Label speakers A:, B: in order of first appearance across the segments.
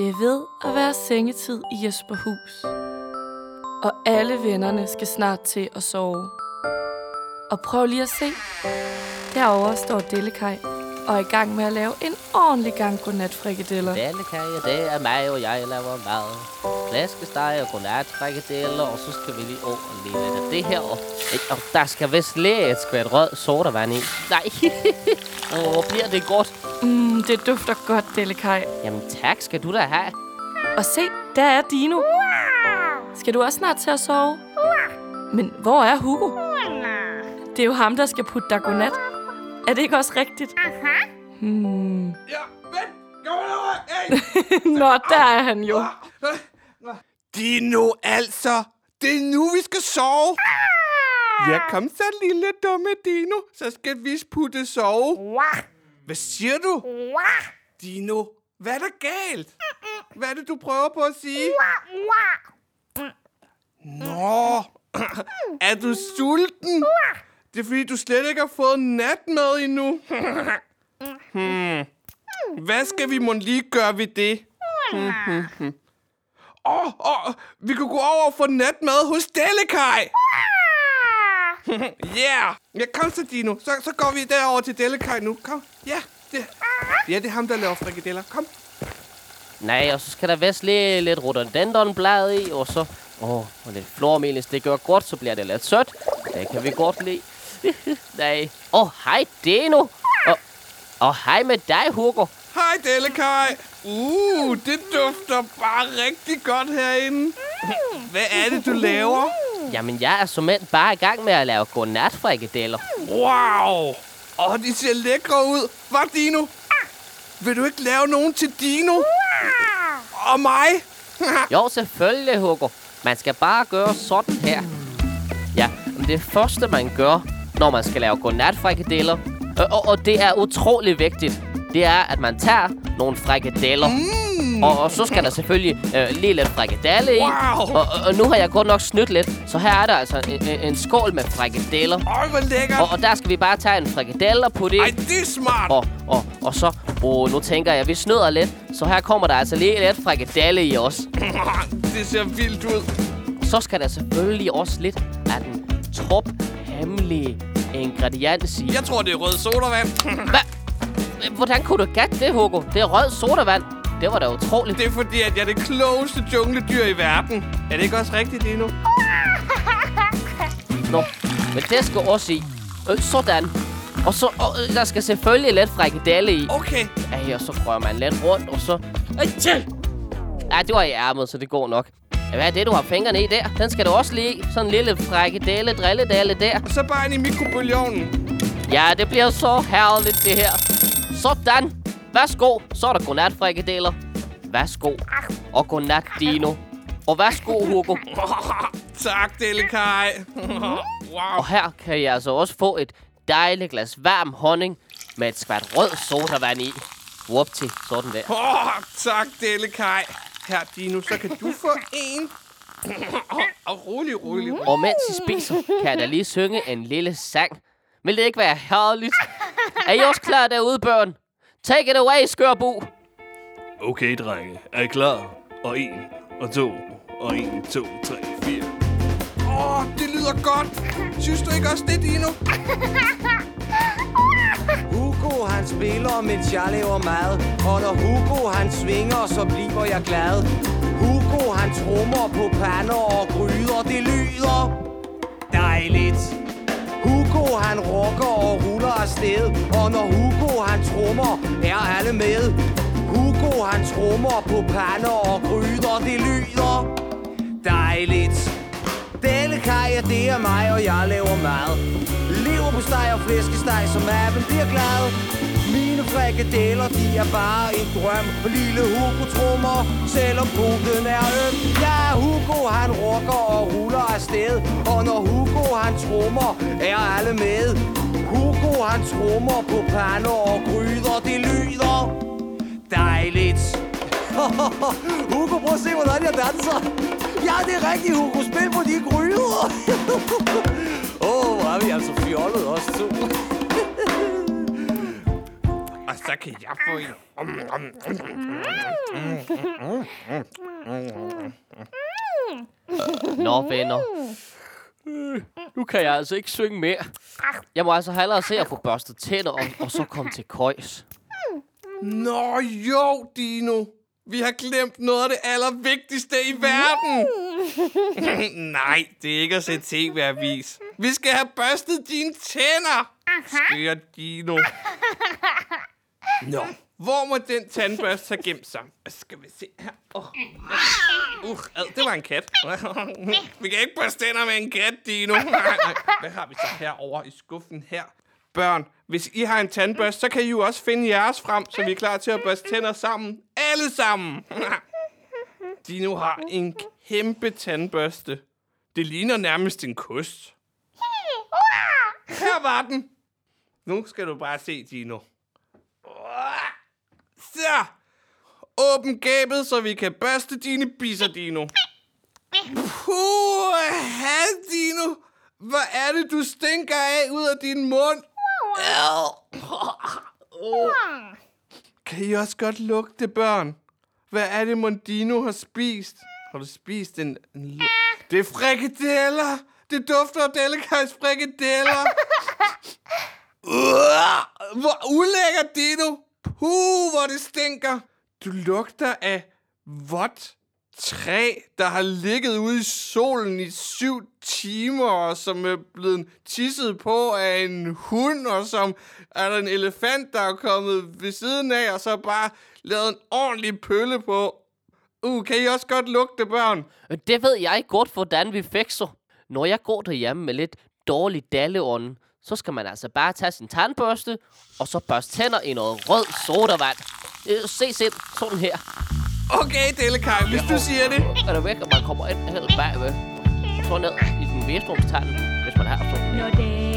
A: Det er ved at være sengetid i Jesperhus. Og alle vennerne skal snart til at sove. Og prøv lige at se. Derovre står Dellekaj og er i gang med at lave en ordentlig gang godnatfrikadeller.
B: Dallekaje, det er mig, og jeg laver mad. Flæskesteg og godnatfrikadeller, og så skal vi lige over lige lidt af det her. Og, og der skal vist lige et skvæt rød sodavand i. Nej, Åh, hvor bliver det godt.
A: Mm, det dufter godt, Dellekaj.
B: Jamen tak skal du da have.
A: Og se, der er Dino. Skal du også snart til at sove? Men hvor er Hugo? Det er jo ham, der skal putte dig godnat. Er det ikke også rigtigt? Hmm.
C: Ja, vent! Kom over! Hey!
A: Nå, der er han jo.
C: Dino, altså! Det er nu, vi skal sove! Ja, kom så, lille dumme Dino. Så skal vi putte sove. Hvad siger du? Dino, hvad er der galt? Hvad er det, du prøver på at sige? Nå, er du sulten? Det er fordi, du slet ikke har fået natmad endnu. hmm. Hvad skal vi må lige gøre ved det? Åh, oh, oh, vi kan gå over og få natmad hos Dellekaj. yeah. Ja, kom så, Dino. Så, så går vi derover til Dellekaj nu. Kom. Ja, det, ja, det er ham, der laver frikadeller. Kom.
B: Nej, og så skal der vist lige lidt rhododendronblad i, og så... Åh, og lidt flormelis, det gør godt, så bliver det lidt sødt. Det kan vi godt lide. Nej. Åh, oh, hej Dino. Og, og hej med dig, Hugo.
C: Hej, Dellekaj. Uh, det dufter bare rigtig godt herinde. Hvad er det, du laver?
B: Jamen, jeg er som bare i gang med at lave godnatfrikadeller.
C: Wow. Åh, de ser lækre ud. Hvad, Dino? Vil du ikke lave nogen til Dino? Og mig?
B: Jo, selvfølgelig, Hugo. Man skal bare gøre sådan her. Ja, det første, man gør, når man skal lave godnatfrikadeller, og, og, og det er utrolig vigtigt, det er, at man tager nogle frikadeller.
C: Mm.
B: Og, og så skal der selvfølgelig øh, lige lidt frikadelle i.
C: Wow.
B: Og, og, nu har jeg godt nok snydt lidt, så her er der altså en, en, skål med frikadeller.
C: Øj, hvor lækkert.
B: Og, og der skal vi bare tage en frikadelle og putte i.
C: Ej, det er smart.
B: Og, og, og så, oh, nu tænker jeg, vi snyder lidt. Så her kommer der altså lige lidt frikadelle i os.
C: det ser vildt ud.
B: Så skal der selvfølgelig også lidt af den trop hemmelige ingrediens i.
C: Jeg tror, det er rød sodavand.
B: Hvad? Hvordan kunne du gætte det, Hugo? Det er rød sodavand. Det var da utroligt.
C: det er fordi, at jeg er det klogeste jungledyr i verden. Er det ikke også rigtigt, Dino?
B: Nå, men det skal også i. Øh, sådan. Og så, og, øh, der skal selvfølgelig lidt frikadelle i.
C: Okay.
B: Ej, og så rører man lidt rundt, og så... Ej, tjæ! Ej, det var i ærmet, så det går nok. Hvad er det, du har fingrene i der? Den skal du også lige. Sådan en lille frikadelle, drilledalle der.
C: Og så bare ind i mikrobølgeovnen.
B: Ja, det bliver så herligt, det her. Sådan. Værsgo. Så er der godnatfrikadeller. Værsgo. Og godnat, Dino. Og værsgo, Hugo.
C: tak, Dellekaj. wow.
B: Og her kan jeg altså også få et dejligt glas varm honning med et skvat rød sodavand i. Whoopty, sådan der.
C: Oh, tak, Dellekaj. Her, Dino, så kan du få en. og rolig, rolig, rolig.
B: Og mens I spiser, kan jeg da lige synge en lille sang. Vil det ikke være herligt? Er I også klar derude, børn? Take it away, skørbu.
C: Okay, drenge. Er I klar? Og en, og to, og en, to, tre, fire. Åh, oh, det lyder godt. Synes du ikke også det, Dino?
D: Hugo han spiller, mens jeg laver mad. Og når Hugo han svinger, så bliver jeg glad. Hugo han trummer på pander og gryder. Det lyder dejligt. Hugo han rocker og ruller afsted. Og når Hugo han trummer, er alle med. Hugo han trummer på pander og gryder. Det lyder dejligt. Dellekaj, det er mig, og jeg laver mad. Lever på steg og flæskesteg, som appen bliver glad. Mine frikadeller, de er bare en drøm. Og lille Hugo trummer, selvom puden er øm. Ja, Hugo han rocker og ruller afsted. Og når Hugo han trummer, er alle med. Hugo han trummer på pander og gryder Det lyder dejligt. Hugo, prøv at se, hvordan jeg danser. Ja, det er rigtigt, Hugo. Spil på de gryder. Åh, oh, hvor er vi altså fjollet også to.
C: Og så kan jeg få en.
B: Nå, venner. Nu kan jeg altså ikke synge mere. Jeg må altså hellere se at få børstet tænder og, og så komme til køjs.
C: Nå jo, Dino. Vi har glemt noget af det allervigtigste i verden. Nej, det er ikke at se tv-avis. Vi skal have børstet dine tænder. Skør Dino. Nå, hvor må den tandbørste have gemt sig? Skal vi se her. Oh. Uh, ad, det var en kat. vi kan ikke børste tænder med en kat, Dino. Hvad har vi så herovre i skuffen her? Børn, hvis I har en tandbørste, så kan I jo også finde jeres frem, så vi er klar til at børste tænder sammen. Alle sammen! Dino har en kæmpe tandbørste. Det ligner nærmest en kost. Her var den. Nu skal du bare se, Dino. Så. Åbn gabet, så vi kan børste dine bisser, Dino. Puh, Dino. Hvad er det, du stinker af ud af din mund? Oh. Kan I også godt lugte, børn? Hvad er det, Mondino har spist? Har du spist en... en det er frikadeller! Det dufter af Delikajs frikadeller! Uh, hvor ulækkert, Dino! Puh, hvor det stinker! Du lugter af vådt træ, der har ligget ude i solen i syv timer, og som er blevet tisset på af en hund, og som er der en elefant, der er kommet ved siden af, og så bare lavet en ordentlig pølle på. Uh, kan I også godt lugte, børn?
B: Det ved jeg godt, hvordan vi fikser. Når jeg går derhjemme med lidt dårlig dalleånd, så skal man altså bare tage sin tandbørste, og så børste tænder i noget rød sodavand. Se, Se selv, sådan her.
C: Okay, Delikaj, hvis du siger det.
B: Er det væk, at man kommer ind helt bagved. Så ned i den vestrumstand, hvis man har sådan her.
E: Når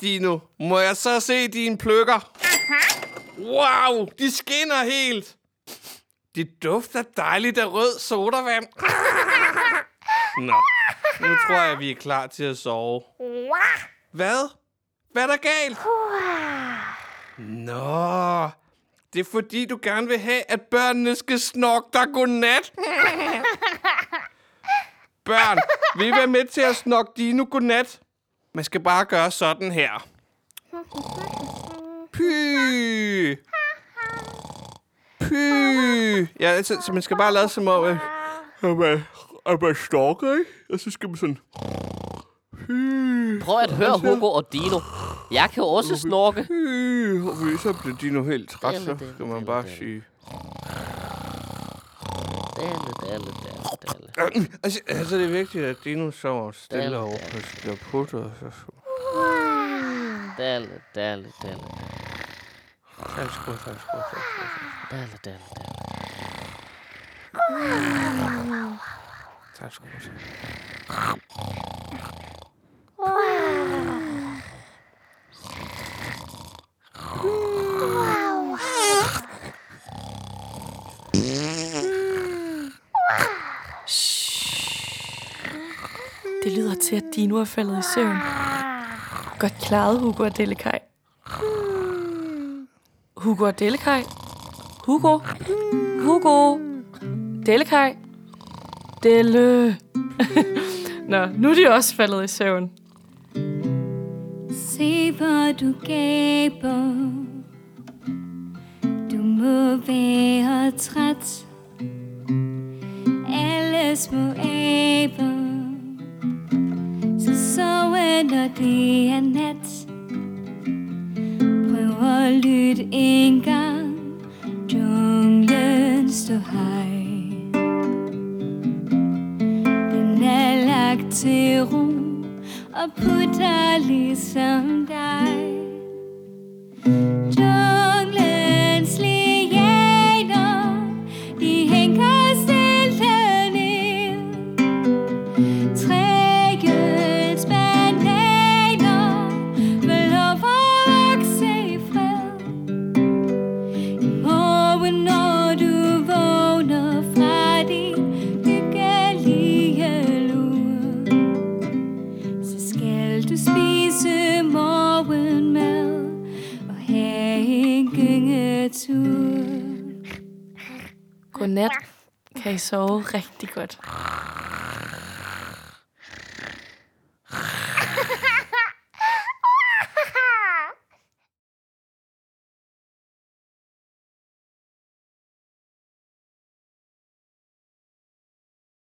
C: Dino, må jeg så se dine pløkker? Wow, de skinner helt. Det dufter dejligt af rød sodavand. Nå, nu tror jeg, vi er klar til at sove. Hvad? Hvad er der galt? Nå, det er fordi, du gerne vil have, at børnene skal snokke dig godnat. Børn, vil I være med til at snokke Dino godnat? Man skal bare gøre sådan her. Py. Py. Ja, så, så man skal bare lade som om, at, at man, at man stalker, ikke? Og så skal man sådan... Py.
B: Prøv at høre Hugo og Dino. Jeg kan også snorke.
C: Øh, og hvis så bliver Dino helt træt, så skal man bare sige...
B: Dalle, dalle, dalle, dalle.
C: Altså, altså, det er vigtigt, at Dino sover stille
B: Dalle,
C: over
B: dalle.
C: på sit putter, og så...
B: Dalle, dalle, dalle.
C: Tak skal du, tak skal du, tak skal du.
B: Dalle, dalle, dalle.
C: Tak skal du.
A: Det lyder til, at Dino er faldet i søvn. Godt klaret, Hugo og Delikaj. Hugo og Delikaj. Hugo. Hugo. Delikaj. Delle. Nå, nu er de også faldet i søvn.
E: Se hvor du gaber Du må være træt Alle små aber så ender det er nat. Prøv at lytte en gang. Junglen står hej. Den er lagt til ro og putter ligesom dig.
A: Godnat. Kan I sove rigtig godt.